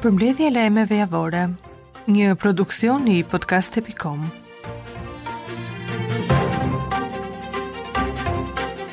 Përmbledhje e lajmeve javore, një produksion i podcast.com.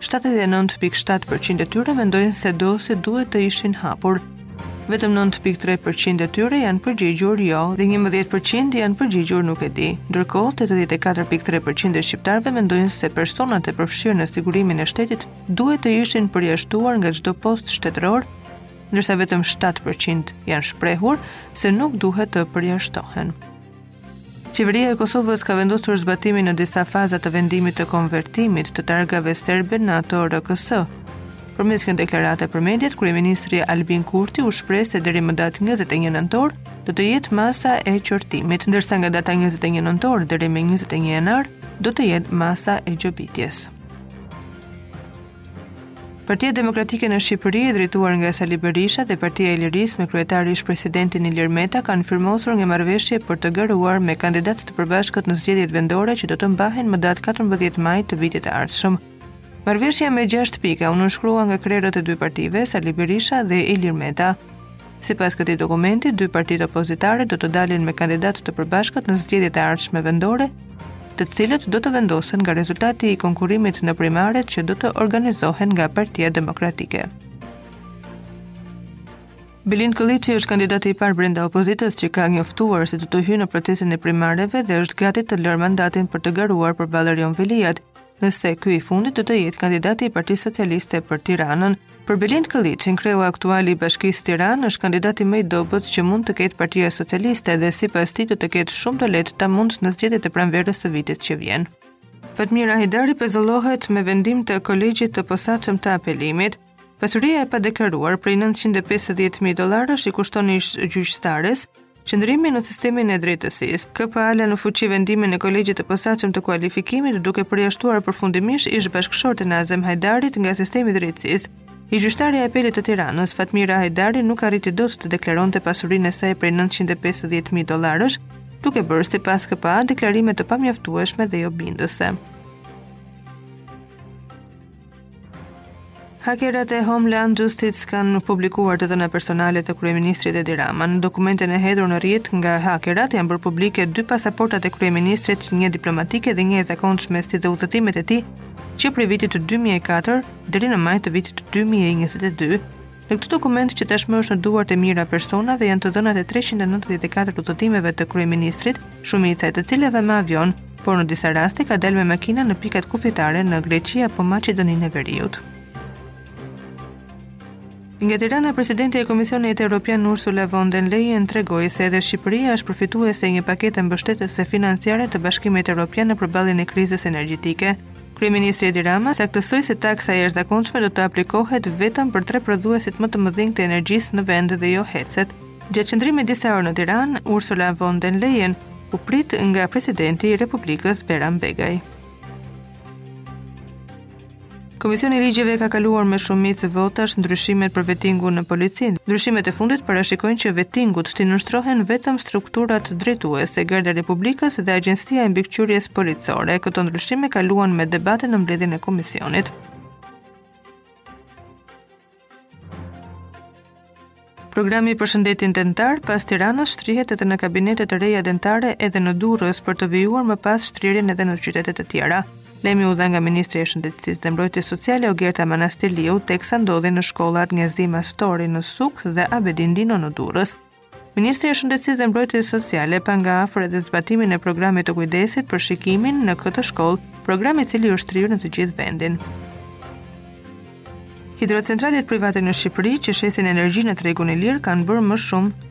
79.7 për qind e tyre mendojnë se dosjet duhet të ishin hapur. Vetëm 9.3 për qind e tyre janë përgjigjur jo dhe 11 për qind janë përgjigjur nuk e di. Ndërkohë, 84.3 për qind e shqiptarëve mendojnë se personat e përfshirë në sigurimin e shtetit duhet të ishin përjashtuar nga çdo post shtetëror, ndërsa vetëm 7 për qind janë shprehur se nuk duhet të përjashtohen. Qeveria e Kosovës ka vendosur zbatimin në disa faza të vendimit të konvertimit të targave serbe në ato RKS. Përmes një deklarate për mediat, kryeministri Albin Kurti u shpreh se deri më datë 21 nëntor do të jetë masa e qortimit, ndërsa nga data 21 nëntor deri më 21 janar do të jetë masa e gjobitjes. Partia Demokratike në Shqipëri, e drejtuar nga Sali Berisha dhe Partia e Lirisë me kryetar ish-presidentin Ilir Meta kanë firmosur një marrëveshje për të garuar me kandidatë të përbashkët në zgjedhjet vendore që do të mbahen më datë 14 maj të vitit të ardhshëm. Marrëveshja me 6 pika u nënshkrua nga krerët e dy partive, Sali Berisha dhe Ilir Meta. Sipas këtij dokumenti, dy partitë opozitare do të dalin me kandidatë të përbashkët në zgjedhjet e ardhshme vendore, të cilët do të vendosen nga rezultati i konkurrimit në primaret që do të organizohen nga Partia Demokratike. Belind Këlliçi është kandidati i parë brenda opozitës që ka njoftuar se do të hyjë në procesin e primareve dhe është gati të lërë mandatin për të garuar përballë Erion Veliajt, nëse ky i fundit do të jetë kandidati i Partisë Socialiste për Tiranën. Për Belind Këlliçin, kreu aktual i Bashkisë Tiranë është kandidati më i dobët që mund të ketë Partia Socialiste dhe sipas tij do të ketë shumë të lehtë ta mundë në zgjedhjet e pranverës së vitit që vjen. Fatmira Hajdari pezullohet me vendim të kolegjit të posaçëm të apelimit. Pasuria e padeklaruar prej 950.000 dollarësh i kushton ish gjyqtares, qëndrimin në sistemin e drejtësisë, KPA la në fuqi vendimin e kolegjit të posaçëm të kualifikimit duke përjashtuar përfundimisht ish bashkëshorten e Azem Hajdarit nga sistemi i drejtësisë. Ish gjyqtarja e apelit të Tiranës, Fatmira Hajdari nuk arriti dot të deklaronte pasurinë e saj prej 950 mijë dollarësh, duke bërë sipas KPA deklarime të pamjaftueshme dhe jo bindëse. Hakerat e Homeland Justice kanë publikuar të dhëna personale të kryeministrit Edi Rama. Në dokumentin e hedhur në rrjet nga hakerat janë bërë publike dy pasaportat e kryeministrit, një diplomatike dhe një e zakonshme si dhe udhëtimet e tij që prej vitit 2004 deri në maj të vitit 2022. Në këtë dokument që tashmë është në duart e mijëra personave janë të dhënat e 394 udhëtimeve të kryeministrit, shumica e të cilave me avion, por në disa raste ka dalë me makina në pikat kufitare në Greqi apo Maqedoninë e Veriut. Nga Tirana, presidentja e Komisionit Europian Ursula von der Leyen tregoi se edhe Shqipëria është përfituese e një pakete mbështetëse financiare të Bashkimit Europian në përballjen e krizës energjetike. Kryeministri Edi Rama saktësoi se taksa e jashtëzakonshme do të aplikohet vetëm për tre prodhuesit më të mëdhenj të energjisë në vend dhe jo hecet. Gjatë qëndrimit disa orë në Tiranë, Ursula von der Leyen u prit nga presidenti i Republikës Bajram Begaj. Komisioni i Ligjeve ka kaluar me shumicë votash ndryshimet për vettingun në polici. Ndryshimet e fundit parashikojnë që vettingut t'i nënshtrohen vetëm strukturat drejtuese, Garda e Republikës dhe Agjencia e Mbikëqyrjes Policore. Këto ndryshime kaluan me debate në mbledhjen e komisionit. Programi për shëndetin dentar pas Tiranës shtrihet edhe në kabinetet e reja dentare edhe në Durrës për të vijuar më pas shtrirjen edhe në qytete të tjera. Lajmi u dha nga Ministrja e Shëndetësisë dhe Mbrojtjes Sociale Ogerta Manastirliu teksa ndodhej në shkollat Nexhmi Mastori në Suk dhe Abedin Dino në Durrës. Ministrja e Shëndetësisë dhe Mbrojtjes Sociale pa nga afër edhe zbatimin e programit të kujdesit për shikimin në këtë shkollë, program i cili është shtrirë në të gjithë vendin. Hidrocentralet private në Shqipëri që shesin energji në tregun e lirë kanë bërë më shumë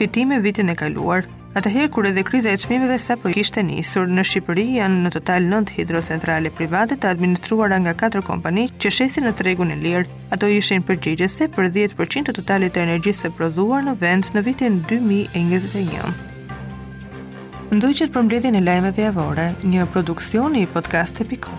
fitime vitin e kaluar. Atëherë kur edhe kriza e çmimeve sapo kishte nisur, në Shqipëri janë në total 9 hidrocentrale private të administruara nga 4 kompani që shesin në tregun e lirë. Ato ishin përgjegjëse për 10% të totalit të energjisë së prodhuar në vend në vitin 2021. Ndoqët përmbledhjen e lajmeve javore, një produksion i podcast.com.